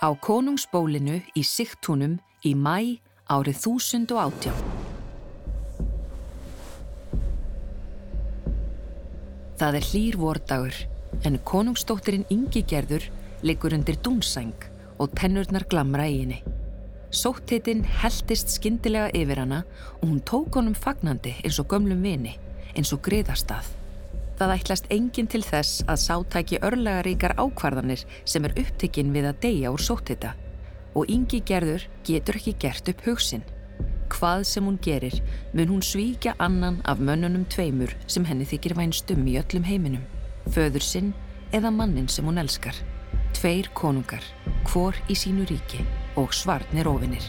á konungsbólinu í Sigtúnum í mæ árið 1018. Það er hlýr vordagur en konungsdóttirinn Ingi Gerður liggur undir dúnsæng og tennurnar glamra í henni. Sóttitinn heldist skindilega yfir hana og hún tók honum fagnandi eins og gömlum vini, eins og griðastað. Það ætlast enginn til þess að sátæki örlagaríkar ákvarðanir sem er upptikinn við að deyja úr sóttita og yngi gerður getur ekki gert upp hugsin. Hvað sem hún gerir mun hún svíkja annan af mönnunum tveimur sem henni þykir vænstum í öllum heiminum, föður sinn eða mannin sem hún elskar. Tveir konungar, hvor í sínu ríki og svarnir ofinir.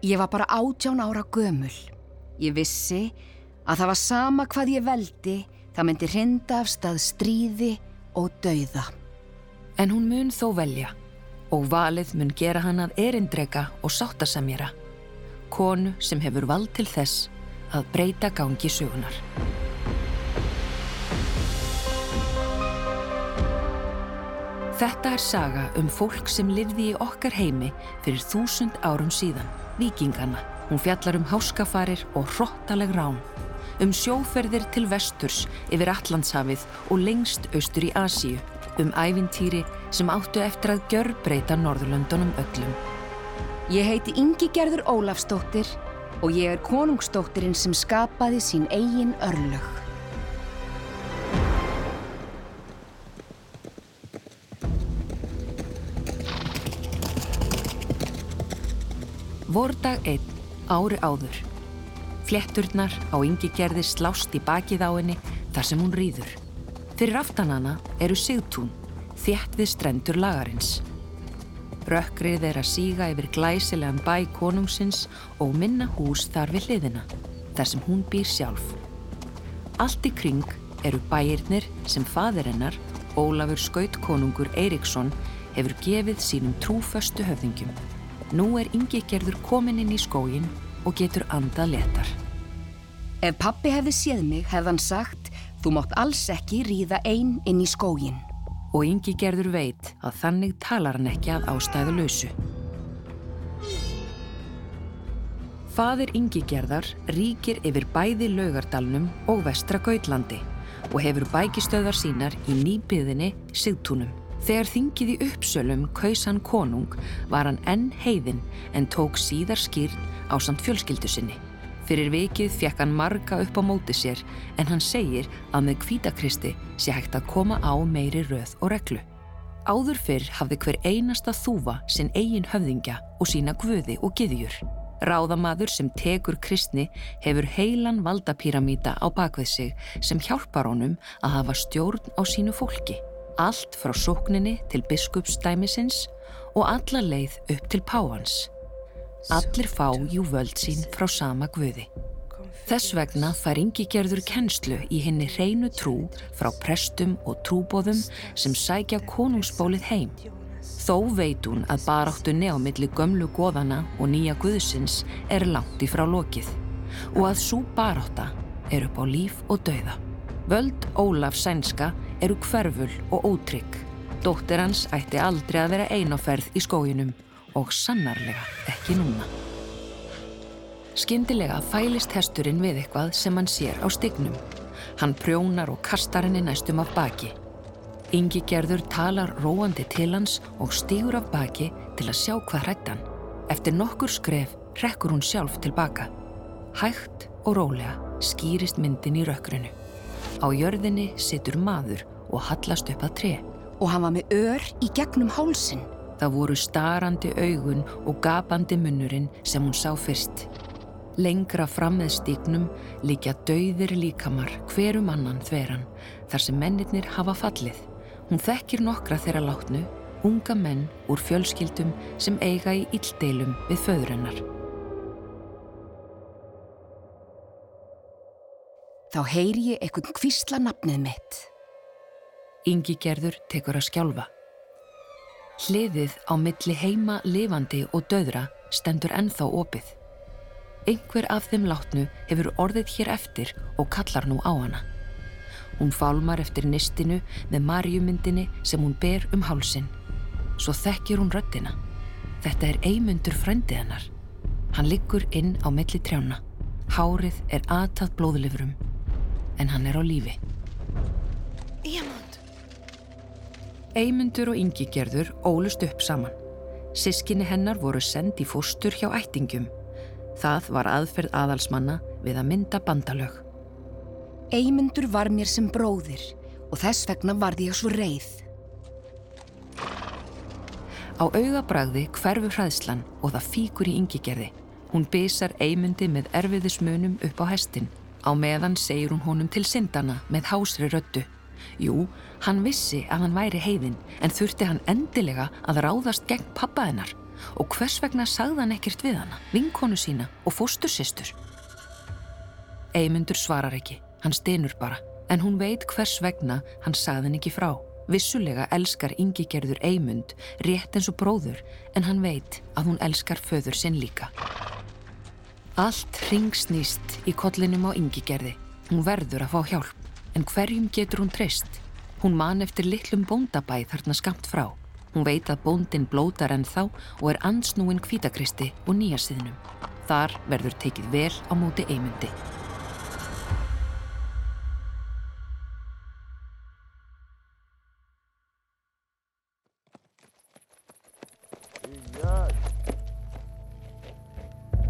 Ég var bara átján ára gömul. Ég vissi að það var sama hvað ég veldi, það myndi hrinda af stað stríði og dauða. En hún mun þó velja og valið mun gera hann að erindrega og sáttasamjara. Konu sem hefur vald til þess að breyta gangi sögunar. Þetta er saga um fólk sem livði í okkar heimi fyrir þúsund árum síðan, vikingana. Hún fjallar um háskafarir og hróttaleg rán, um sjóferðir til vesturs yfir Allandshafið og lengst austur í Asíu, um ævintýri sem áttu eftir að gjörbreyta Norðurlöndunum öllum. Ég heiti Ingi Gerður Ólafstóttir og ég er konungstóttirinn sem skapaði sín eigin örlög. Vordag einn ári áður. Fletturnar á yngi gerði slást í bakið á henni þar sem hún rýður. Fyrir aftanana eru sigtún, þjætt við strendur lagarins. Rökkrið er að síga yfir glæsilegan bæ konungsins og minna hús þar við hliðina, þar sem hún býr sjálf. Allt í kring eru bæirnir sem faðirinnar, Ólafur Skautkonungur Eiríksson, hefur gefið sínum trúföstu höfðingjum. Nú er Ingi gerður komin inn í skógin og getur andað letar. Ef pappi hefði séð mig hefði hann sagt þú mátt alls ekki ríða einn inn í skógin. Og Ingi gerður veit að þannig talar hann ekki að ástæðu lausu. Fadir Ingi gerðar ríkir yfir bæði laugardalnum og vestra Gautlandi og hefur bækistöðar sínar í nýbyðinni Sigtúnum. Þegar þingið í uppsölum kausan konung var hann enn heiðin en tók síðar skýrn á samt fjölskyldu sinni. Fyrir vikið fekk hann marga upp á móti sér en hann segir að með kvítakristi sé hægt að koma á meiri röð og reglu. Áður fyrr hafði hver einasta þúfa sinn eigin höfðingja og sína guði og giðjur. Ráðamaður sem tekur kristni hefur heilan valdapíramíta á bakvið sig sem hjálpar honum að hafa stjórn á sínu fólki allt frá sókninni til biskupsdæmisins og alla leið upp til páans. Allir fá jú völd sín frá sama guði. Þess vegna fær yngi gerður kennslu í henni hreinu trú frá prestum og trúbóðum sem sækja konungsbólið heim. Þó veit hún að baráttunni á milli gömlu goðana og nýja guðsins er langt í frá lokið og að svo barátta er upp á líf og dauða. Völd Ólaf Sænska eru hverful og ótrygg. Dóttir hans ætti aldrei að vera einoferð í skóginum og sannarlega ekki núna. Skyndilega fælist hesturinn við eitthvað sem hann sér á stygnum. Hann prjónar og kastar henni næstum af baki. Ingi gerður talar róandi til hans og stýgur af baki til að sjá hvað hrættan. Eftir nokkur skref rekkur hún sjálf tilbaka. Hægt og rólega skýrist myndin í rökkrinu. Á jörðinni situr maður og hallast upp að tre. Og hann var með ör í gegnum hálsin. Það voru starandi augun og gapandi munnurinn sem hún sá fyrst. Lengra fram með stíknum líkja dauðir líkamar hverum annan þveran þar sem mennirnir hafa fallið. Hún þekkir nokkra þeirra látnu, unga menn úr fjölskyldum sem eiga í illdeilum við föðurinnar. Þá heyri ég eitthvað kvísla nafnið mitt. Ingi gerður tekur að skjálfa. Hliðið á milli heima lifandi og döðra stendur ennþá opið. Einhver af þeim látnu hefur orðið hér eftir og kallar nú á hana. Hún fálmar eftir nistinu með marjumyndinni sem hún ber um hálsin. svo þekkir hún röttina. Þetta er eimundur frændið hennar. Hann liggur inn á milli trjána. Hárið er aðtat blóðlifurum, en hann er á lífi. Íamond. Eymundur og Ingigerður ólust upp saman. Sískinni hennar voru send í fóstur hjá ættingum. Það var aðferð aðalsmanna við að mynda bandalög. Eymundur var mér sem bróðir og þess vegna varði ég svo reið. Á augabragði hverfu hræðslan og það fíkur í yngigerði. Hún bysar Eymundi með erfiðismunum upp á hestin. Á meðan segir hún honum til syndana með hásri röttu. Jú, hann vissi að hann væri heiðin en þurfti hann endilega að ráðast gegn pappa hennar. Og hvers vegna sagði hann ekkert við hana, vinkonu sína og fóstursistur? Eymundur svarar ekki, hann stynur bara. En hún veit hvers vegna hann sagði hann ekki frá. Vissulega elskar Ingigerður Eymund rétt eins og bróður en hann veit að hún elskar föður sinn líka. Allt ringsnýst í kollinum á Ingigerði. Hún verður að fá hjálp, en hverjum getur hún treyst? Hún man eftir litlum bóndabæ þarna skamt frá. Hún veit að bóndin blótar enn þá og er ansnúin kvítakristi og nýjasiðnum. Þar verður tekið vel á móti Eymundi.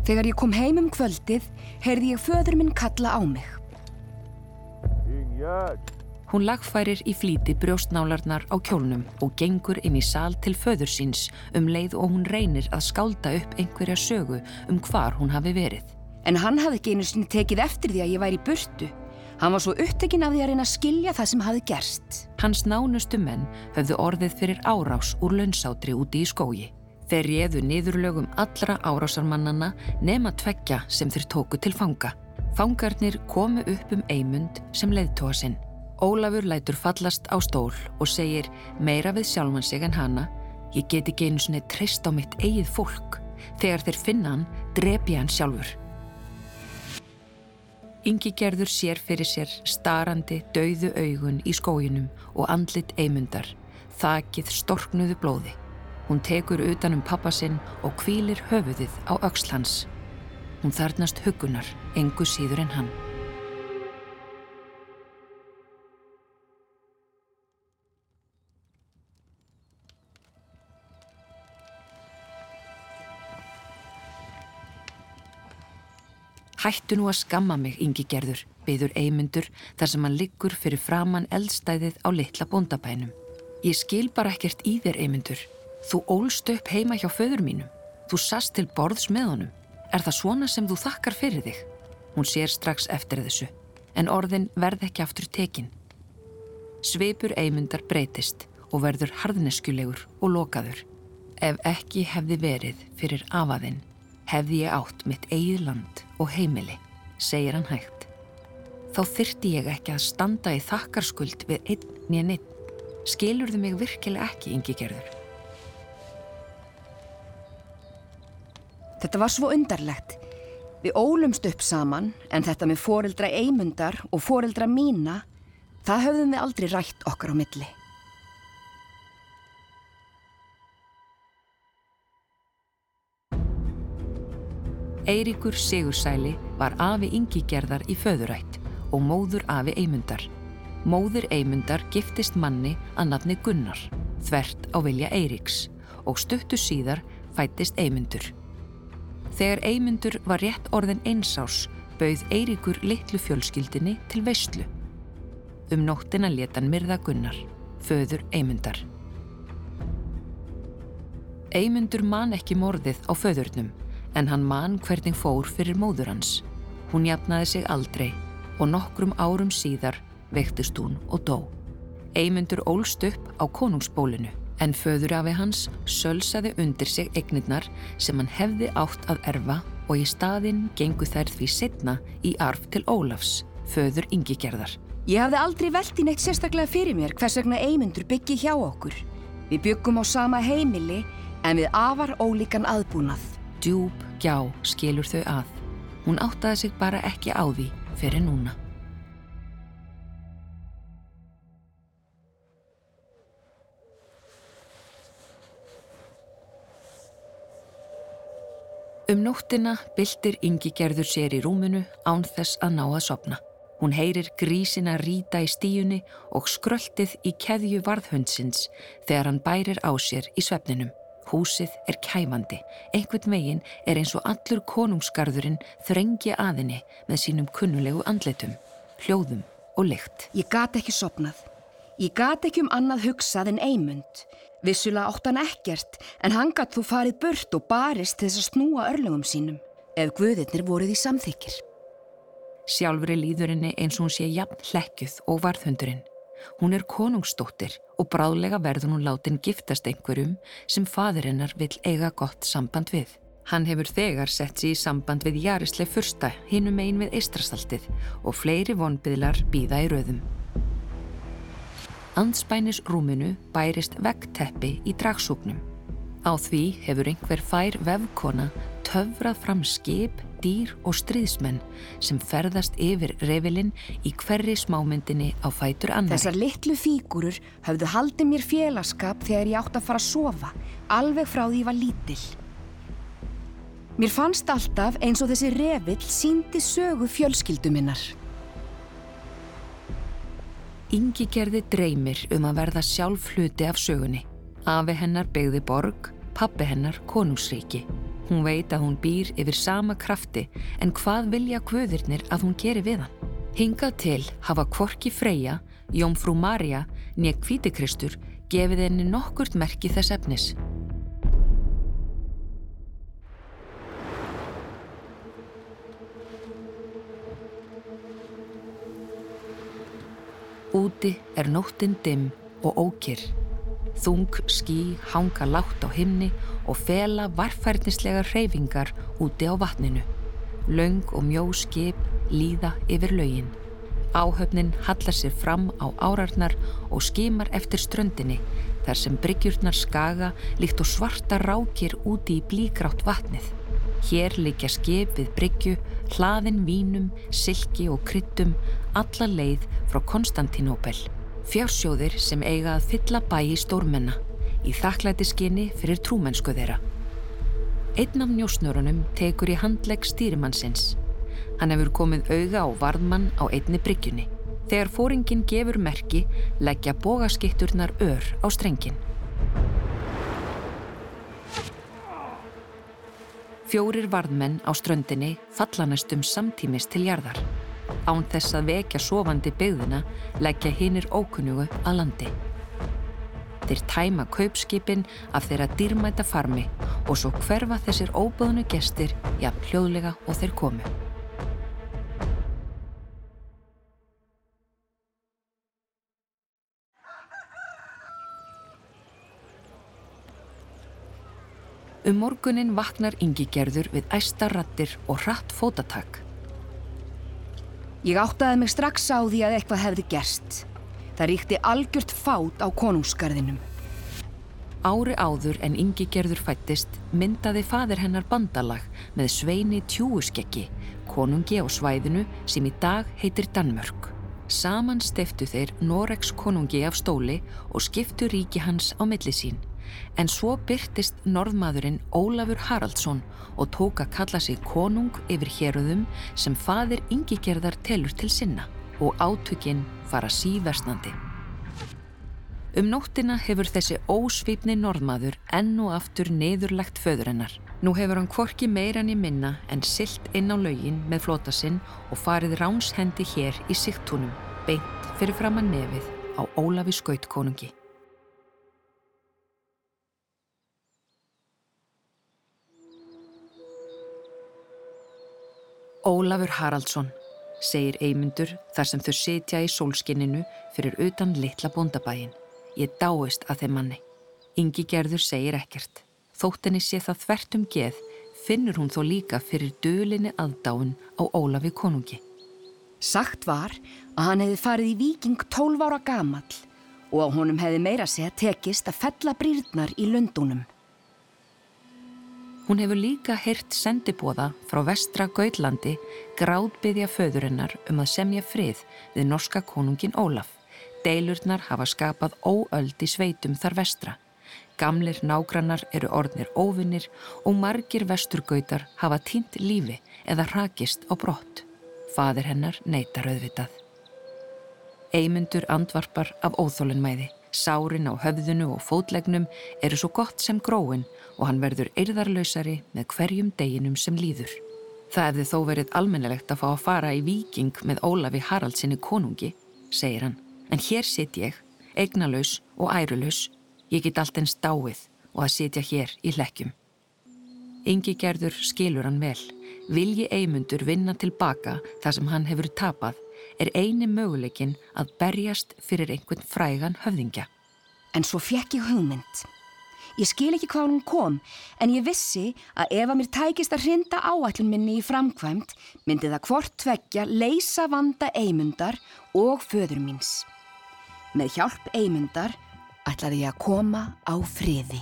Þegar ég kom heim um kvöldið, heyrði ég föður minn kalla á mig. Hún lagfærir í flíti brjóstnálarnar á kjólnum og gengur inn í sal til föður síns um leið og hún reynir að skálda upp einhverja sögu um hvar hún hafi verið. En hann hafði ekki einu sinni tekið eftir því að ég væri í burtu. Hann var svo upptekinn af því að reyna að skilja það sem hafi gerst. Hans nánustu menn höfðu orðið fyrir árás úr launsátri úti í skógi. Þeir réðu niðurlögum allra árásarmannana nema tveggja sem þeir tóku til fanga. Fangarnir komu upp um Eymund sem leiðtóa sinn. Ólafur lætur fallast á stól og segir meira við sjálfan sig en hana Ég get ekki einu svona treyst á mitt eigið fólk. Þegar þeir finna hann, drepi hann sjálfur. Ingi gerður sér fyrir sér starandi, dauðu augun í skóginum og andlit Eymundar, þakið storknuðu blóði. Hún tekur utan um pappa sinn og kvílir höfuðið á öxlans. Hún þarnast hugunar, engu síður en hann. Hættu nú að skamma mig, Ingi Gerður, byður Eymundur þar sem hann liggur fyrir framann eldstæðið á litla bóndabænum. Ég skil bara ekkert í þér, Eymundur. Þú ólst upp heima hjá föður mínum. Þú sast til borðs með honum. Er það svona sem þú þakkar fyrir þig? Hún sér strax eftir þessu, en orðin verð ekki aftur tekin. Sveipur Eymundar breytist og verður harðneskjulegur og lokaður. Ef ekki hefði verið fyrir afaðinn, hefði ég átt mitt eigið land og heimili, segir hann hægt. Þá þyrti ég ekki að standa í þakkarskuld við einn nýja neitt. Skilur þið mig virkilega ekki, Ingi Gerður? Þetta var svo undarlegt. Við ólumst upp saman en þetta með foreldra Eymundar og foreldra mína, það höfðum við aldrei rætt okkar á milli. Eiríkur Sigursæli var afi yngigerðar í föðurætt og móður afi Eymundar. Móður Eymundar giftist manni að nafni Gunnar, þvert á vilja Eiríks og stuttu síðar fættist Eymundur. Þegar Eymundur var rétt orðin einsás bauð Eiríkur litlu fjölskyldinni til veistlu. Um nóttina letan Mirða Gunnar, föður Eymundar. Eymundur man ekki morðið á föðurnum en hann man hvernig fór fyrir móður hans. Hún jafnaði sig aldrei og nokkrum árum síðar veiktist hún og dó. Eymundur ólst upp á konungsbólinu en föðurafi hans sölsaði undir sig eignirnar sem hann hefði átt að erfa og í staðinn gengu þær því setna í arf til Ólafs, föður yngigerðar. Ég hafði aldrei velt í neitt sérstaklega fyrir mér hvers vegna Eymundur byggi hjá okkur. Við byggum á sama heimili en við afar ólíkan aðbúnað. Djúb gjá skilur þau að. Hún áttaði sig bara ekki á því fyrir núna. Um nóttina byltir Ingi gerður sér í rúmunu án þess að ná að sopna. Hún heyrir grísina ríta í stíunni og skröltið í keðju varðhundsins þegar hann bærir á sér í svefninum. Húsið er kæfandi. Einhvern veginn er eins og allur konungsgarðurinn þrengja aðinni með sínum kunnulegu andletum, hljóðum og lykt. Ég gat ekki sopnað. Ég gat ekki um annað hugsað en eimund. Vissulega átt hann ekkert, en hann gatt þú farið burt og barist til þess að snúa örlögum sínum, ef guðirnir voruð í samþykir. Sjálfur er líðurinni eins og hún sé jafn hlekjuð og varðhundurinn. Hún er konungstóttir og bráðlega verður hún látin giftast einhverjum sem fadirinnar vil eiga gott samband við. Hann hefur þegar sett sér í samband við Jarisleif fyrsta hinum einn við Eistrastaltið og fleiri vonbyðlar býða í röðum. Andspænis rúminu bærist veggteppi í dragsúknum. Á því hefur einhver fær vefkona töfrað fram skip, dýr og stríðsmenn sem ferðast yfir revilinn í hverri smámyndinni á fætur annari. Þessar litlu fígurur hafðu haldið mér félagskap þegar ég átt að fara að sofa, alveg frá því ég var lítill. Mér fannst alltaf eins og þessi revill síndi sögu fjölskyldu minnar. Ingi gerði dreymir um að verða sjálf hluti af sögunni. Afi hennar begði borg, pappi hennar konungsríki. Hún veit að hún býr yfir sama krafti en hvað vilja kvöðurnir að hún geri við hann? Hingað til hafa Kvorki Freyja, Jómfrú Marja, nýja Kvítikristur gefið henni nokkurt merki þess efnis. Úti er nóttinn dimm og ókyrr. Þung skí hanga látt á himni og fela varfærnislega hreyfingar úti á vatninu. Laung og mjó skip líða yfir laugin. Áhöfnin hallar sér fram á árarnar og skimar eftir ströndinni þar sem bryggjurnar skaga líkt og svarta rákir úti í blígrátt vatnið. Hér liggja skip við bryggju, hlaðin vínum, silki og kryttum, alla leið frá Konstantinópel. Fjársjóðir sem eiga að fylla bæi stórmenna í þakklæti skinni fyrir trúmennsku þeirra. Einn af njósnörunum tekur í handlegg stýrimannsins. Hann hefur komið auga á varðmann á einni bryggjunni. Þegar fóringin gefur merki leggja bógaskitturnar ör á strengin. Fjórir varðmenn á ströndinni falla næstum samtímis til jarðar. Án þess að vekja sofandi byggðina leggja hinnir ókunnugu að landi. Þeir tæma kaupskipin af þeirra dýrmæta farmi og svo hverfa þessir óböðnu gestir jafn hljóðlega og þeir komu. Um morgunin vaknar yngigerður við æsta rattir og hratt fótatak. Ég áttaði mig strax á því að eitthvað hefði gerst. Það ríkti algjört fát á konungsgarðinum. Ári áður en yngigerður fættist myndaði fadir hennar bandalag með sveini tjúuskeggi, konungi á svæðinu sem í dag heitir Danmörk. Saman steftu þeir Noregs konungi af stóli og skiptu ríki hans á milli sín en svo byrtist norðmaðurinn Ólafur Haraldsson og tók að kalla sig konung yfir héröðum sem fadir yngigerðar telur til sinna og átökinn fara síversnandi. Um nóttina hefur þessi ósvipni norðmaður enn og aftur neðurlegt föðurinnar. Nú hefur hann kvorki meirann í minna en silt inn á laugin með flota sinn og farið ránshendi hér í siktunum, beint fyrir fram að nefið á Ólafi skautkonungi. Ólafur Haraldsson, segir Eymundur þar sem þau setja í sólskinninu fyrir utan litla bondabæin. Ég dáist að þeim manni. Ingi gerður segir ekkert. Þóttinni sé það þvertum geð finnur hún þó líka fyrir dölinni aðdáin á Ólafi konungi. Sagt var að hann hefði farið í viking 12 ára gamall og á honum hefði meira segja tekist að fella brýrnar í löndunum. Hún hefur líka heyrt sendibóða frá vestra Gautlandi gráðbyðja föðurinnar um að semja frið við norska konungin Ólaf. Deilurnar hafa skapað óöld í sveitum þar vestra. Gamlir nágrannar eru orðnir óvinnir og margir vesturgautar hafa týnt lífi eða rakist á brott. Fadir hennar neytar auðvitað. Eymundur andvarpar af óþólinnmæði. Sárin á höfðunu og fótlegnum eru svo gott sem gróin og hann verður eirðarlausari með hverjum deginum sem líður. Það hefði þó verið almennilegt að fá að fara í viking með Ólafi Haraldsinni konungi, segir hann. En hér sitt ég, eignalaus og ærulaus Ég get allt eins dáið og að sitja hér í hlekkjum. Yngi gerður skilur hann vel. Vilji eimundur vinna tilbaka það sem hann hefur tapað er eini möguleikin að berjast fyrir einhvern frægan höfðingja. En svo fekk ég hugmynd. Ég skil ekki hvað hún kom, en ég vissi að ef að mér tækist að hrinda áallun minni í framkvæmt, myndi það hvort tveggja leysa vanda eimundar og föður míns. Með hjálp eimundar ætlaði ég að koma á friði.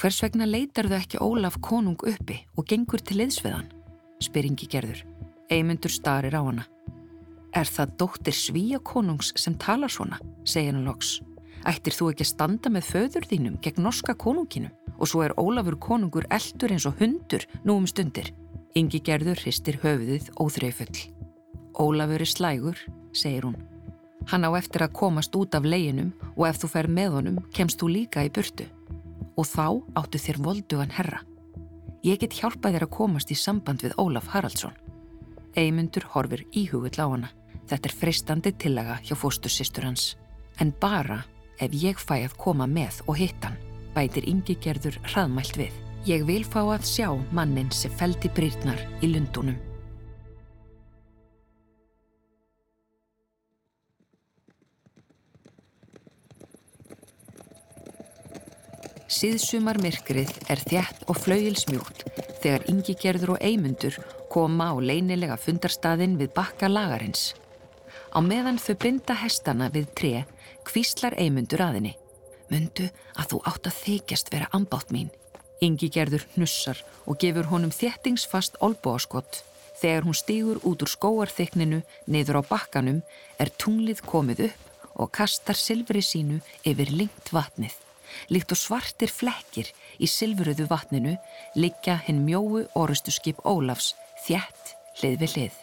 Hvers vegna leitar þau ekki Ólaf konung uppi og gengur til liðsveðan? Spyringi gerður. Eymundur starir á hana. Er það dóttir svíja konungs sem talar svona, segir hann loks. Ættir þú ekki að standa með föður þínum gegn norska konunginum og svo er Ólafur konungur eldur eins og hundur nú um stundir. Yngi gerður hristir höfuðið óþreifull. Ólafur er slægur, segir hún. Hann á eftir að komast út af leginum og ef þú fer með honum kemst þú líka í burtu. Og þá áttu þér voldugan herra. Ég get hjálpað þér að komast í samband við Ólaf Haraldsson. Eymundur horfir íhugull á hana. Þetta er freistandi tillaga hjá fóstursistur hans. En bara ef ég fæ að koma með og hitt hann, bætir yngi gerður hraðmælt við. Ég vil fá að sjá mannin sem feldi brýrnar í lundunum. Síðsumar myrkrið er þjætt og flauilsmjúkt þegar yngigerður og eimundur koma á leynilega fundarstaðin við bakka lagarins. Á meðan þau binda hestana við tre kvíslar eimundur aðinni. Mundu að þú átt að þykjast vera ambátt mín. Yngigerður hnussar og gefur honum þjettingsfast olbóaskott. Þegar hún stýgur út úr skóarþykninu niður á bakkanum er tunglið komið upp og kastar silfri sínu yfir lengt vatnið. Líkt og svartir flekkir í silfuröðu vatninu liggja hinn mjóu orustu skip Ólafs þjætt hlið við hlið.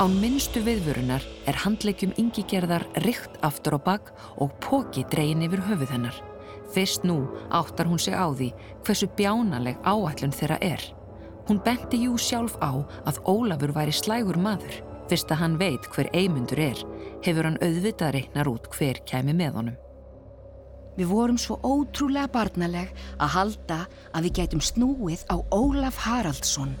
Án minnstu viðvörunar er handleikjum yngigerðar rikt aftur á bakk og póki dreyin yfir höfuð hennar. Fyrst nú áttar hún sig á því hversu bjánaleg áallun þeirra er. Hún benti jú sjálf á að Ólafur væri slægur maður. Fyrst að hann veit hver eimundur er, hefur hann auðvitað reiknar út hver kæmi með honum. Við vorum svo ótrúlega barnaleg að halda að við gætum snúið á Ólaf Haraldsson.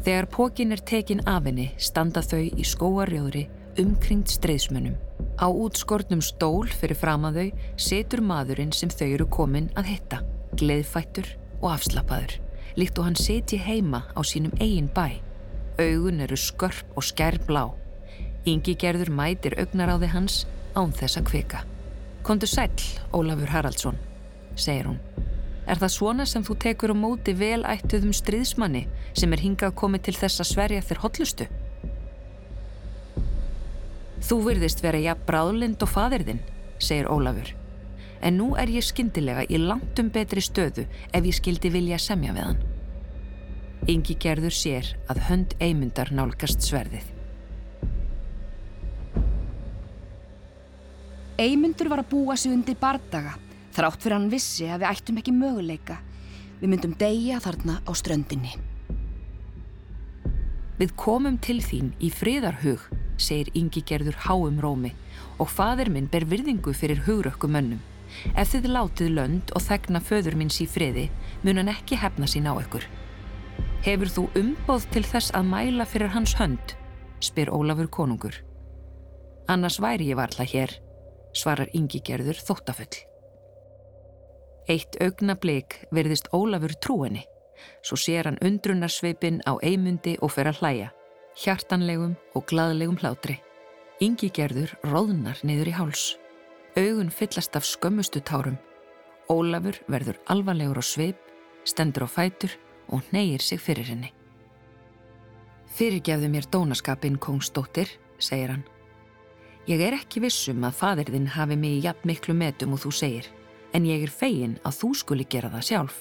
Þegar pókin er tekin af henni standa þau í skóarjóðri umkringt streyðsmönnum. Á útskortnum stól fyrir fram að þau setur maðurinn sem þau eru komin að hitta, gleðfættur og afslappaður, líkt og hann seti heima á sínum eigin bæ. Augun eru skörp og skærblá. Yngi gerður mætir augnaráði hans án þess að kvika. Kondu sæl, Ólafur Haraldsson, segir hún. Er það svona sem þú tekur á móti vel ættuðum stríðsmanni sem er hingað komið til þess að sverja þér hotlustu? Þú virðist vera jafn bráðlind og fadirðinn, segir Ólafur. En nú er ég skindilega í langtum betri stöðu ef ég skildi vilja semja við hann. Yngi gerður sér að hönd eimundar nálgast sverðið. Eymundur var að búa sig undir bardaga, þrátt fyrir hann vissi að við ættum ekki möguleika. Við myndum deyja þarna á ströndinni. Við komum til þín í friðarhug, segir Ingi gerður háum rómi og fadir minn ber virðingu fyrir hugrökku mönnum. Ef þið látið lönd og þegna föður minns í friði, mun hann ekki hefna sín á ykkur. Hefur þú umbóð til þess að mæla fyrir hans hönd? spyr Ólafur konungur. Annars væri ég varla hér, svarar yngigerður þóttafull. Eitt augna bleik verðist Ólafur trúinni, svo sér hann undrunarsveipin á eimundi og fer að hlæja, hjartanlegum og gladlegum hlátri. Yngigerður róðnar niður í háls. Augun fyllast af skömmustu tárum. Ólafur verður alvarlegur á sveip, stendur á fætur og neyir sig fyrir henni. Fyrirgefðu mér dónaskapin, kongsdóttir, segir hann. Ég er ekki vissum að fadirðinn hafi mig í jafn miklu metum og þú segir, en ég er fegin að þú skuli gera það sjálf.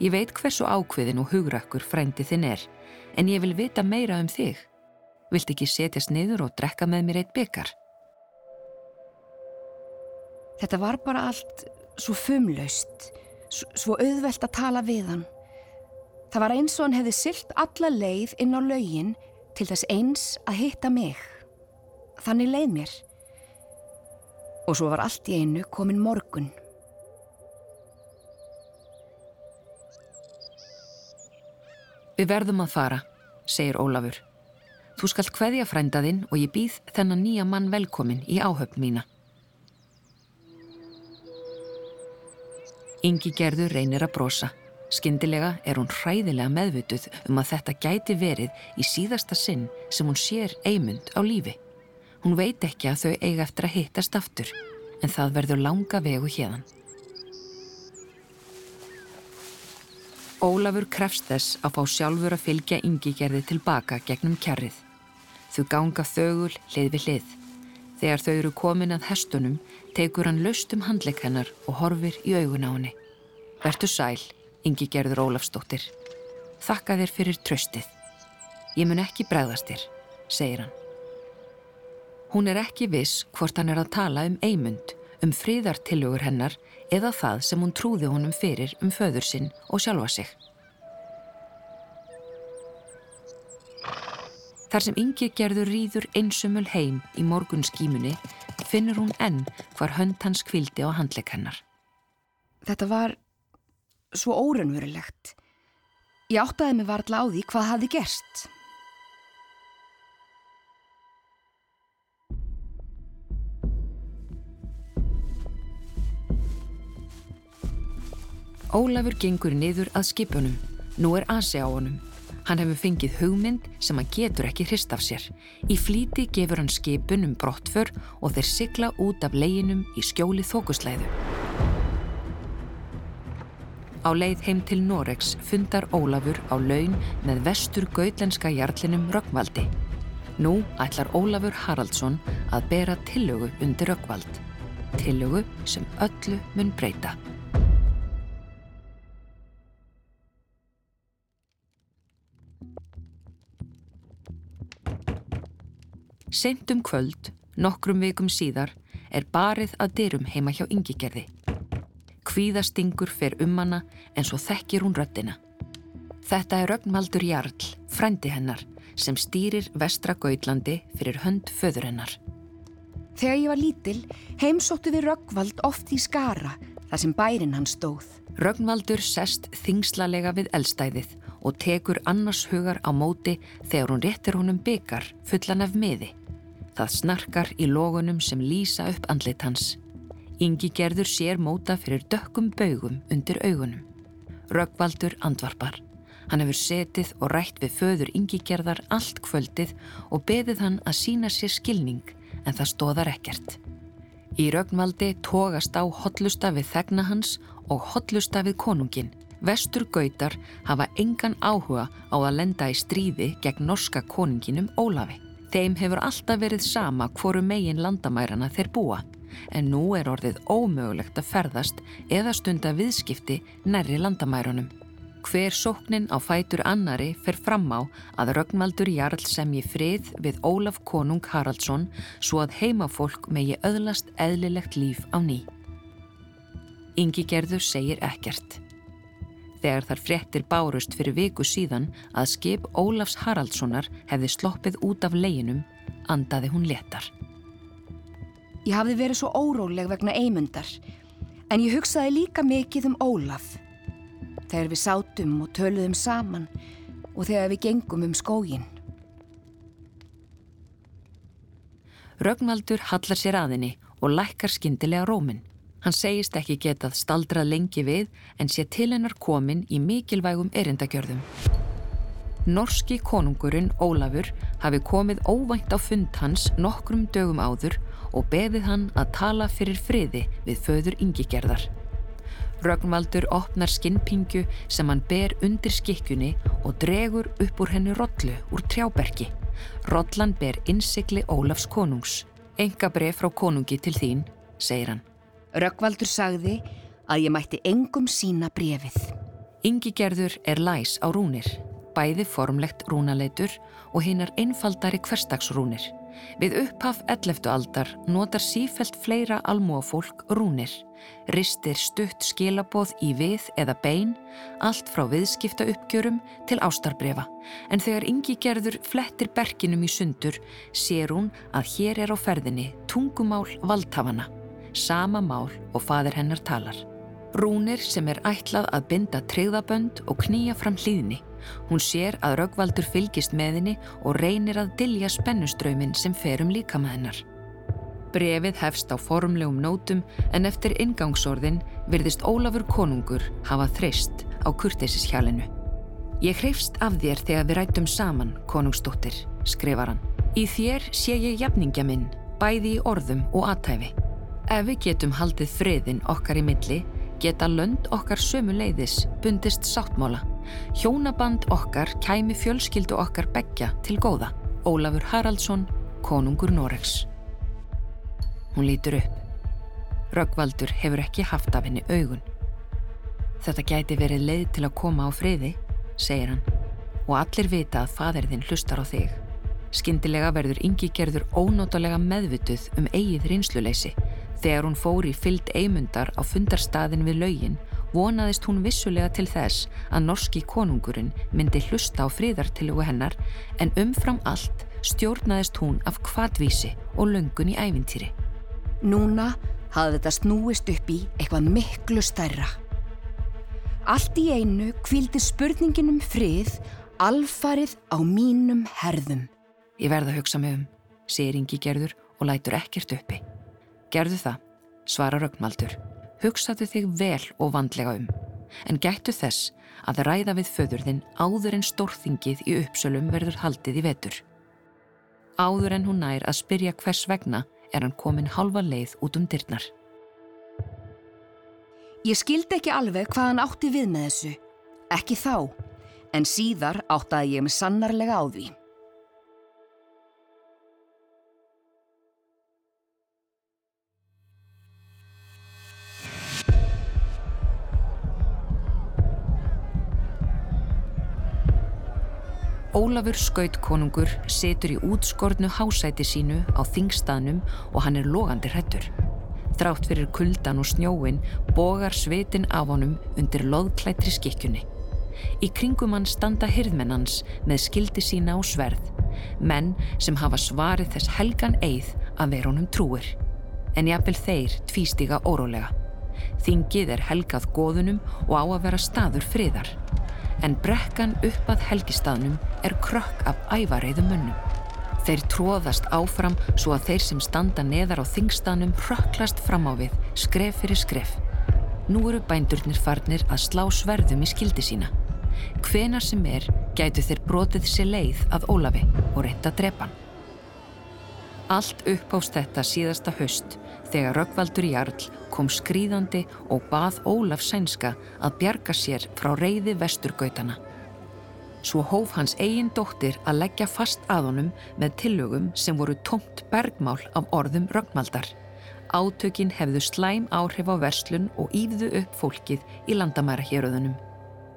Ég veit hversu ákveðin og hugrakkur frændi þinn er, en ég vil vita meira um þig. Vilt ekki setjast niður og drekka með mér eitt byggar? Þetta var bara allt svo fumlaust, svo auðvelt að tala við hann. Það var eins og hann hefði sylt alla leið inn á laugin til þess eins að hitta mig. Þannig leið mér. Og svo var allt í einu komin morgun. Við verðum að fara, segir Ólafur. Þú skalt hveðja frændaðinn og ég býð þennan nýja mann velkomin í áhöfn mína. Ingi gerður reynir að brosa. Skyndilega er hún hræðilega meðvituð um að þetta gæti verið í síðasta sinn sem hún sér eimund á lífi. Hún veit ekki að þau eiga eftir að hittast aftur, en það verður langa vegu hérðan. Ólafur krefst þess að fá sjálfur að fylgja yngigerði tilbaka gegnum kjarrið. Þau ganga þögul hlið við hlið. Þegar þau eru komin að hestunum, tekur hann löst um handleik hennar og horfir í augun á henni. Vertu sæl, yngi gerður Ólafsdóttir. Þakka þér fyrir tröstið. Ég mun ekki bregðast þér, segir hann. Hún er ekki viss hvort hann er að tala um eimund, um fríðartillugur hennar eða það sem hún trúði honum fyrir um föður sinn og sjálfa sig. Þar sem yngi gerður rýður einsumul heim í morgun skímunni finnur hún enn hvar hönd hans kvildi á handleik hennar. Þetta var svo órunverulegt. Ég áttaði mig varðla á því hvað hafi gerst. Ólafur gengur niður að skipunum. Nú er Asi á honum. Hann hefur fengið hugmynd sem hann getur ekki hrist af sér. Í flíti gefur hann skipun um brottför og þeir sigla út af leginum í skjóli þókuslæðu. Á leið heim til Noregs fundar Ólafur á laun með vestur gautlenska jarlinum Röggvaldi. Nú ætlar Ólafur Haraldsson að bera tillögu undir Röggvald. Tillögu sem öllu mun breyta. Sent um kvöld, nokkrum vikum síðar, er barið að dyrum heima hjá yngigerði. Kvíðastingur fer um hana en svo þekkir hún röttina. Þetta er Rögnvaldur Jarl, frendi hennar, sem stýrir vestra Gautlandi fyrir hönd föður hennar. Þegar ég var lítil, heimsóttu við Rögnvald oft í skara, þar sem bærin hann stóð. Rögnvaldur sest þingslalega við eldstæðið og tekur annars hugar á móti þegar hún réttir honum byggar fullan af miði. Það snarkar í logunum sem lýsa upp andlit hans. Ingi gerður sér móta fyrir dökkum baugum undir augunum. Röggvaldur andvarpar. Hann hefur setið og rætt við föður Ingi gerðar allt kvöldið og beðið hann að sína sér skilning en það stóðar ekkert. Í Rögnvaldi tógast á hotlusta við þegna hans og hotlusta við konungin. Vestur Gautar hafa engan áhuga á að lenda í stríði gegn norska koninginum Ólafi. Þeim hefur alltaf verið sama hvoru megin landamærana þeir búa en nú er orðið ómögulegt að ferðast eða stunda viðskipti nærri landamærunum. Hver sóknin á fætur annari fer fram á að Rögnvaldur Jarl semji frið við Ólaf Konung Haraldsson svo að heimafólk megi öðlast eðlilegt líf á ný. Ingi Gerður segir ekkert. Þegar þar fréttir bárust fyrir viku síðan að skip Ólafs Haraldssonar hefði sloppið út af leginum, andaði hún letar. Ég hafði verið svo óróleg vegna eimundar, en ég hugsaði líka mikið um Ólaf. Þegar við sátum og töluðum saman og þegar við gengum um skógin. Rögnvaldur hallar sér aðinni og lækkar skindilega rómin. Hann segist ekki getað staldrað lengi við en sé til hennar komin í mikilvægum erindagjörðum. Norski konungurinn Ólafur hafi komið óvænt á fund hans nokkrum dögum áður og beðið hann að tala fyrir friði við föður yngigerðar. Rögnvaldur opnar skinnpingju sem hann ber undir skikkjunni og dregur upp úr henni rollu úr trjáberki. Rollan ber innsikli Ólafs konungs. Enga bref frá konungi til þín, segir hann. Röggvaldur sagði að ég mætti engum sína brefið. Ingi gerður er læs á rúnir, bæði formlegt rúnaleitur og hinnar einfaldari hverstagsrúnir. Við upphaf 11. aldar notar sífelt fleira almúafólk rúnir, ristir stutt skilaboð í við eða bein, allt frá viðskipta uppgjörum til ástarbrefa. En þegar yngi gerður flettir berginum í sundur, sér hún að hér er á ferðinni tungumál valdhafana, sama mál og fadir hennar talar. Rúnir sem er ætlað að binda treyðabönd og knýja fram hlýðni. Hún sér að Röggvaldur fylgist með henni og reynir að dilja spennuströymin sem fer um líka með hennar. Brefið hefst á formlegum nótum en eftir ingangsorðin virðist Ólafur konungur hafa þreist á kurteisishjálinu. Ég hreifst af þér þegar við rættum saman, konungsdóttir, skrifar hann. Í þér sé ég jafningja minn, bæði í orðum og aðtæfi. Ef við getum haldið friðin okkar í milli, geta lönd okkar sömu leiðis bundist sáttmála. Hjónaband okkar kæmi fjölskyldu okkar begja til góða. Ólafur Haraldsson, konungur Noregs. Hún lítur upp. Röggvaldur hefur ekki haft af henni augun. Þetta gæti verið leið til að koma á friði, segir hann, og allir vita að faderðin hlustar á þig. Skyndilega verður yngi gerður ónótalega meðvituð um eigið rinsluleysi. Þegar hún fór í fyllt eimundar á fundarstaðin við laugin vonaðist hún vissulega til þess að norski konungurinn myndi hlusta á fríðartillugu hennar en umfram allt stjórnaðist hún af kvadvísi og löngun í ævintýri. Núna hafði þetta snúist upp í eitthvað miklu stærra. Allt í einu kvildi spurningin um frið alfarið á mínum herðum. Ég verða að hugsa mig um, segir Ingi Gerður og lætur ekkert uppi. Gerðu það, svara Rögnvaldur. Hugsaðu þig vel og vandlega um, en gættu þess að ræða við föðurðinn áður en stórþingið í uppsölum verður haldið í vetur. Áður en hún nær að spyrja hvers vegna er hann komin halva leið út um dyrnar. Ég skildi ekki alveg hvað hann átti við með þessu. Ekki þá, en síðar áttaði ég mig sannarlega á því. Ólafur skautkonungur setur í útskornu hásæti sínu á þingstaðnum og hann er logandi hrettur. Þrátt fyrir kuldan og snjóin bogar svitin af honum undir loðklættri skikkjunni. Í kringum hann standa hirðmennans með skildi sína á sverð, menn sem hafa svarið þess helgan eið að vera honum trúir. En jáfnvel þeir tvístiga órólega. Þingið er helgað góðunum og á að vera staður friðar en brekkan upp að helgistaðnum er krökk af ævareiðu munnum. Þeir tróðast áfram svo að þeir sem standa neðar á þingstaðnum rökklast fram á við, skref fyrir skref. Nú eru bændurnir farnir að slá sverðum í skildi sína. Hvenar sem er gætu þeir brotið sér leið að Ólafi og reynda drepan. Allt uppást þetta síðasta höst þegar Röggvaldur Jarl kom skrýðandi og bað Ólaf Sænska að bjarga sér frá reyði vesturgautana. Svo hóf hans eigin dóttir að leggja fast að honum með tillögum sem voru tómt bergmál af orðum Röggmaldar. Átökin hefðu slæm áhrif á verslun og ífðu upp fólkið í landamæra héröðunum.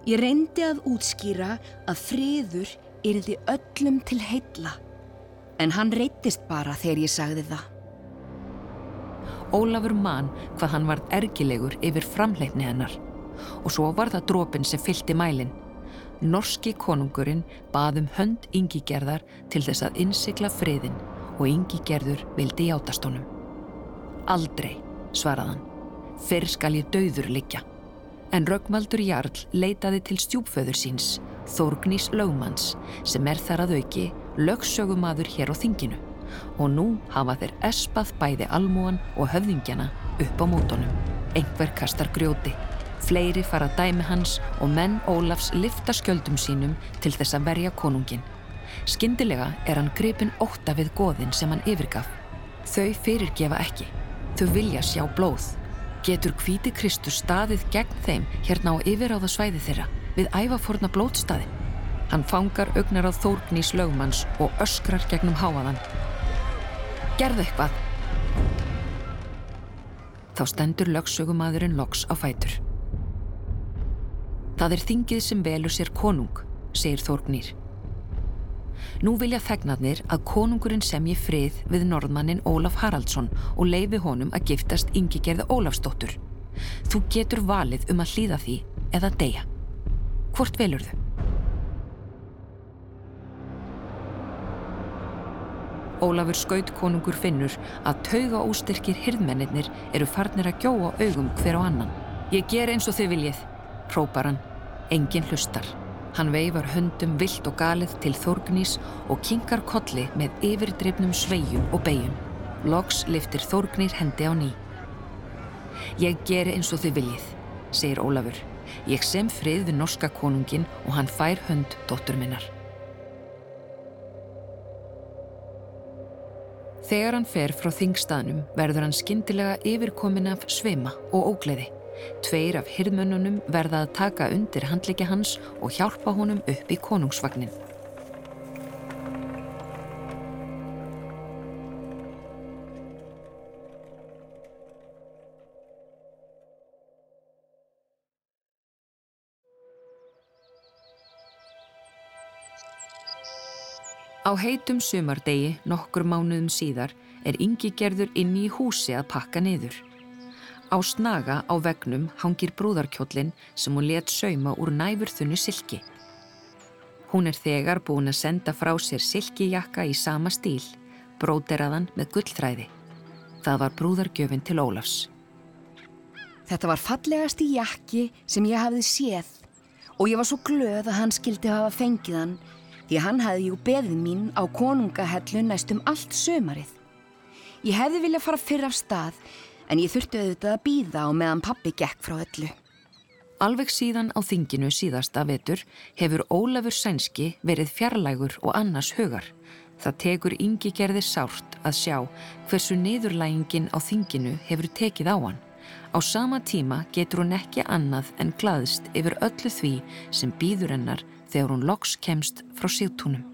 Ég reyndi að útskýra að friður yrði öllum til heilla, en hann reytist bara þegar ég sagði það. Ólafur mann hvað hann varð ergilegur yfir framleitni hennar og svo var það drópin sem fylgti mælin. Norski konungurinn baðum hönd yngigerðar til þess að innsikla friðin og yngigerður vildi játast honum. Aldrei, svaraðan, fyrr skal ég dauður liggja. En Röggmaldur Jarl leitaði til stjúpföður síns, Þórgnís Lögmanns, sem er þar að auki lögsögumadur hér á þinginu og nú hafa þeir espað bæði almúan og höfðingjana upp á mótonum. Engver kastar grjóti, fleiri fara dæmi hans og menn Ólafs lifta skjöldum sínum til þess að verja konungin. Skyndilega er hann gripin óta við goðin sem hann yfirgaf. Þau fyrirgefa ekki. Þau vilja sjá blóð. Getur hvíti Kristus staðið gegn þeim hérna á yfiráða svæði þeirra við ævaforna blótstaðin. Hann fangar augnar á þórgnís lögmanns og öskrar gegnum háaðan. Gerðu eitthvað. Þá stendur lögsögumadurinn loks á fætur. Það er þingið sem velur sér konung, segir Þórgnýr. Nú vilja þegnarnir að konungurinn semji frið við norðmannin Ólaf Haraldsson og leifi honum að giftast yngigerði Ólafsdóttur. Þú getur valið um að hlýða því eða deyja. Hvort velur þau? Ólafur skaut konungur finnur að tauga óstyrkir hirðmennir eru farnir að gjóa augum hver á annan. Ég ger eins og þið viljið, hrópar hann. Engin hlustar. Hann veifar höndum vilt og galið til Þórgnís og kingar kolli með yfirdreifnum sveijum og beigjum. Loks liftir Þórgnýr hendi á ný. Ég ger eins og þið viljið, segir Ólafur. Ég sem frið við norska konungin og hann fær hönd dóttur minnar. Þegar hann fer frá þingstaðnum verður hann skindilega yfirkomin af sveima og ógleði. Tveir af hirðmönnunum verða að taka undir handleikja hans og hjálpa honum upp í konungsvagnin. Á heitum sumardegi, nokkur mánuðum síðar, er yngi gerður inni í húsi að pakka niður. Á snaga á vegnum hangir brúðarkjóllin sem hún let sauma úr næfurþunni silki. Hún er þegar búin að senda frá sér silkijakka í sama stíl, bróteraðan með gullþræði. Það var brúðargjöfin til Ólafs. Þetta var fallegasti jakki sem ég hafði séð og ég var svo glöð að hann skildi hafa fengið hann því hann hefði jú beðið mín á konungahellu næstum allt sömarið. Ég hefði viljað fara fyrr af stað en ég þurfti auðvitað að býða á meðan pappi gekk frá öllu. Alveg síðan á þinginu síðasta vetur hefur Ólafur Sænski verið fjarlægur og annars hugar. Það tekur yngi gerðir sárt að sjá hversu niðurlægingin á þinginu hefur tekið á hann. Á sama tíma getur hún ekki annað en glaðist yfir öllu því sem býður hennar þegar hún loks kemst frá síðtúnum.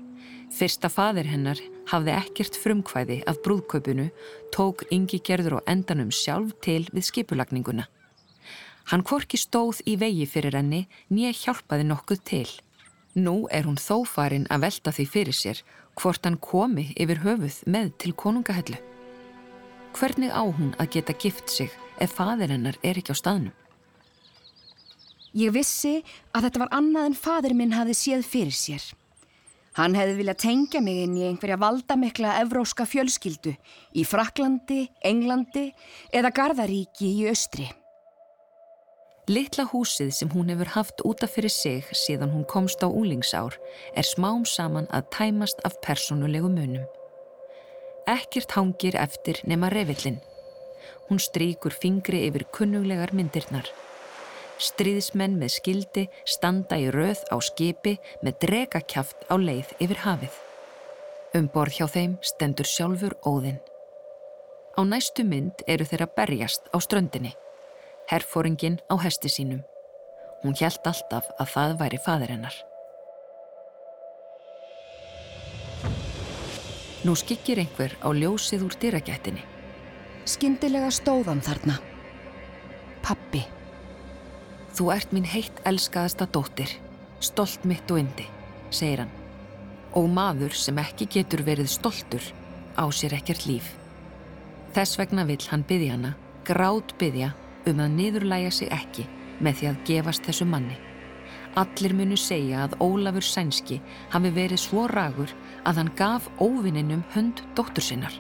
Fyrsta fadir hennar hafði ekkert frumkvæði af brúðkaupinu, tók yngi gerður og endanum sjálf til við skipulagninguna. Hann korki stóð í vegi fyrir henni nýja hjálpaði nokkuð til. Nú er hún þó farin að velta því fyrir sér hvort hann komi yfir höfuð með til konungahellu. Hvernig á hún að geta gift sig ef fadir hennar er ekki á staðnum? Ég vissi að þetta var annað en fadir minn hafði séð fyrir sér. Hann hefði viljað tengja mig inn í einhverja valdamikla evróska fjölskyldu í Fraklandi, Englandi eða Garðaríki í Östri. Littla húsið sem hún hefur haft útaf fyrir sig síðan hún komst á úlingsár er smám saman að tæmast af personulegu munum. Ekkert hangir eftir nema revillin. Hún stríkur fingri yfir kunnuglegar myndirnar. Stríðismenn með skildi standa í röð á skipi með dregakjaft á leið yfir hafið. Um borð hjá þeim stendur sjálfur óðinn. Á næstu mynd eru þeirra berjast á ströndinni. Herfóringin á hesti sínum. Hún hjælt alltaf að það væri fadir hennar. Nú skikir einhver á ljósið úr dyragættinni. Skyndilega stóðan þarna. Pappi. Þú ert mín heitt elskaðasta dóttir, stolt mitt og indi, segir hann. Og maður sem ekki getur verið stoltur á sér ekkert líf. Þess vegna vill hann byggja hana, grátt byggja um að niðurlæga sig ekki með því að gefast þessu manni. Allir munu segja að Ólafur Sænski hafi verið svo ragur að hann gaf óvinninum hönd dóttur sinnar.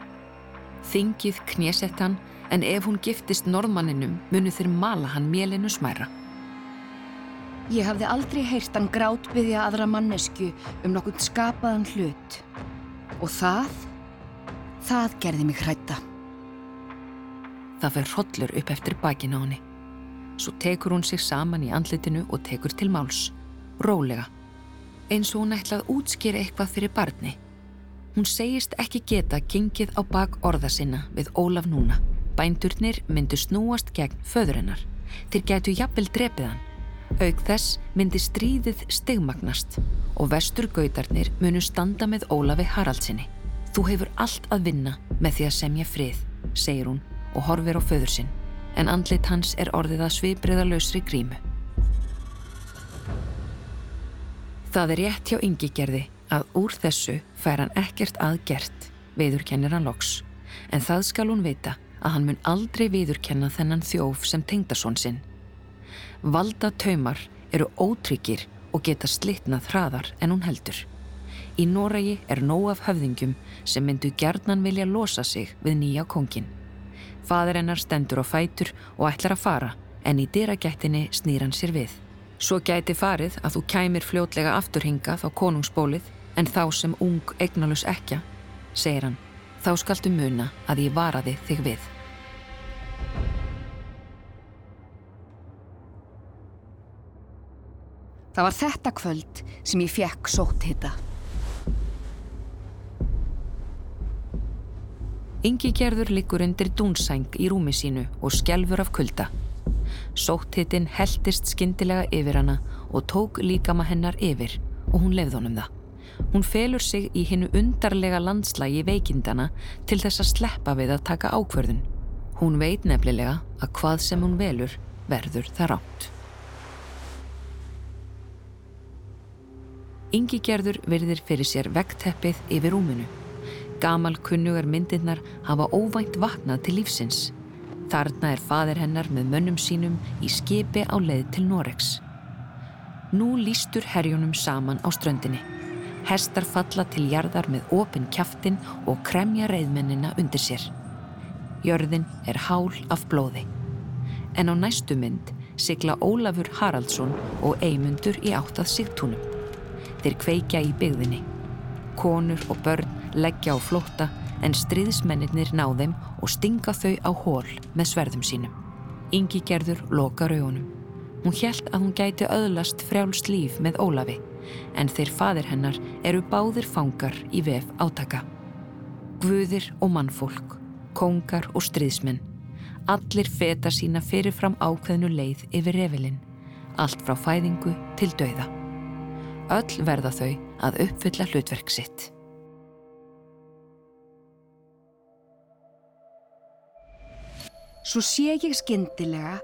Þingið knésett hann en ef hún giftist norðmanninum munu þeir mala hann mélinu smæra. Ég hafði aldrei heyrt hann grátbyðja aðra mannesku um nokkur skapaðan hlut. Og það, það gerði mig hrætta. Það fyrir hrodlur upp eftir bakin á henni. Svo tekur hún sig saman í andlitinu og tekur til máls. Rólega. Eins og hún ætlað útskýra eitthvað fyrir barni. Hún segist ekki geta gengið á bak orða sinna við Ólaf núna. Bændurnir myndu snúast gegn föðurinnar. Þeir getu jafnvel drepið hann. Aug þess myndi stríðið stigmagnast og vesturgautarnir munu standa með Ólafi Haraldsinni. Þú hefur allt að vinna með því að semja frið, segir hún og horfir á föður sinn, en andlit hans er orðið að svipriða lausri grímu. Það er rétt hjá yngigerði að úr þessu fær hann ekkert aðgert, viðurkennir hann loks, en það skal hún vita að hann mun aldrei viðurkenna þennan þjóf sem tengdason sinn. Valda taumar eru ótryggir og geta slitnað hraðar en hún heldur. Í Noregi er nóg af höfðingjum sem myndu gerðnan vilja losa sig við nýja kongin. Fadur hennar stendur á fætur og ætlar að fara en í dyragættinni snýr hann sér við. Svo gæti farið að þú kæmir fljótlega afturhingað á konungsbólið en þá sem ung eignalus ekja, segir hann, þá skaltu muna að ég varaði þig við. Það var þetta kvöld sem ég fekk sótt hitta. Ingi gerður liggur undir dúnsæng í rúmi sínu og skjelfur af kulda. Sótthittin heldist skindilega yfir hana og tók líkama hennar yfir og hún lefði honum það. Hún felur sig í hinnu undarlega landslægi veikindana til þess að sleppa við að taka ákverðun. Hún veit nefnilega að hvað sem hún velur verður það rátt. Ingi gerður virðir fyrir sér veggteppið yfir rúminu. Gamal kunnugar myndirnar hafa óvænt vaknað til lífsins. Þarna er fadir hennar með mönnum sínum í skipi á leið til Noregs. Nú lístur herjónum saman á ströndinni. Hestar falla til jarðar með opin kjaftin og kremja reyðmennina undir sér. Jörðin er hál af blóði. En á næstu mynd sigla Ólafur Haraldsson og Eymundur í áttað sigtúnum. Þeir kveikja í byggðinni. Konur og börn leggja á flótta en stríðismennir ná þeim og stinga þau á hól með sverðum sínum. Ingi gerður loka raugunum. Hún hjælt að hún gæti öðlast frjálst líf með Ólafi en þeir fadir hennar eru báðir fangar í vef átaka. Guðir og mannfólk, kongar og stríðsmenn. Allir feta sína fyrirfram ákveðnu leið yfir revelin, allt frá fæðingu til dauða. Öll verða þau að uppfylla hlutverk sitt. Svo sé ég skyndilega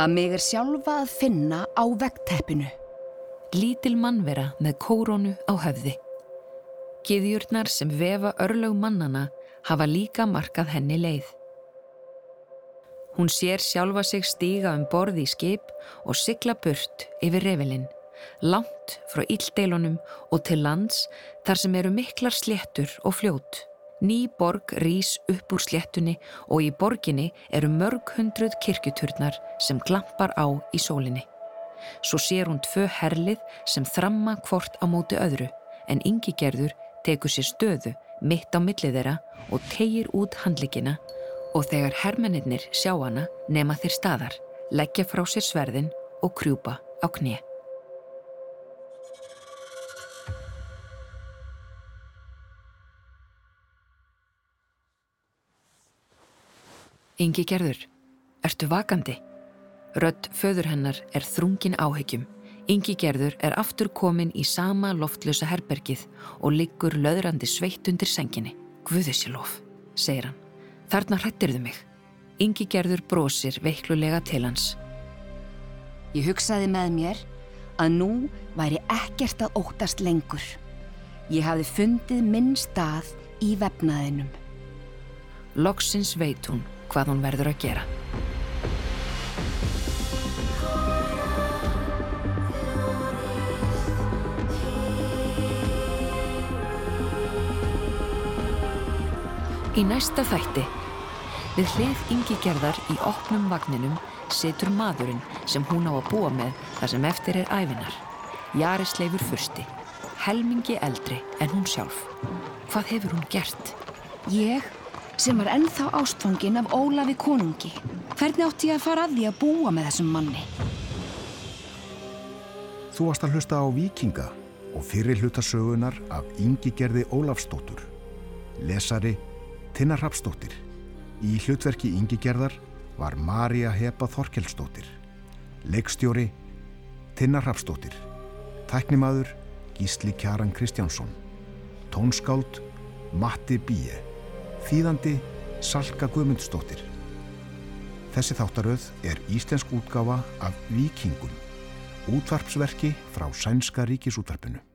að mig er sjálfa að finna á veggteppinu. Lítil mannvera með kórónu á höfði. Giðjurnar sem vefa örlög mannana hafa líka markað henni leið. Hún sér sjálfa sig stíga um borði í skip og sigla burt yfir revelin, langt frá íldeilunum og til lands þar sem eru miklar sléttur og fljót. Ný borg rís upp úr sléttunni og í borginni eru mörg hundruð kirkjuturnar sem glampar á í sólinni. Svo sér hún tvö herlið sem þramma hvort á móti öðru en yngi gerður tekur sér stöðu mitt á millið þeirra og tegir út handlikina og þegar hermennir sjá hana nema þeir staðar, leggja frá sér sverðin og krjúpa á knið. Ingi gerður, ertu vakandi? Rött föður hennar er þrungin áhegjum. Ingi gerður er aftur komin í sama loftlösa herbergið og liggur löðrandi sveitt undir senginni. Guðisilof, segir hann. Þarna hrættirðu mig. Ingi gerður brósir veiklulega til hans. Ég hugsaði með mér að nú væri ekkert að óttast lengur. Ég hafði fundið minn stað í vefnaðinum. Loksins veit hún hvað hún verður að gera. Í næsta þætti, við hlið yngi gerðar í opnum vagninum situr maðurinn sem hún á að búa með þar sem eftir er æfinar. Jarisleifur fyrsti, helmingi eldri en hún sjálf. Hvað hefur hún gert? Ég sem var ennþá ástfangin af Ólafi konungi. Hvernig átti ég að fara að því að búa með þessum manni? Þú varst að hlusta á Víkinga og fyrir hlutasögunar af Ingigerði Ólafsdóttur. Lesari Tinnar Rapsdóttir. Í hlutverki Ingigerðar var Marja Hepa Þorkelsdóttir. Leikstjóri Tinnar Rapsdóttir. Tæknimaður Gísli Kjaran Kristjánsson. Tónskáld Matti Bíe, þýðandi Salka Guðmundsdóttir. Þessi þáttaröð er íslensk útgáfa af Vikingum, útvarpsverki frá Sænska ríkisútvarpinu.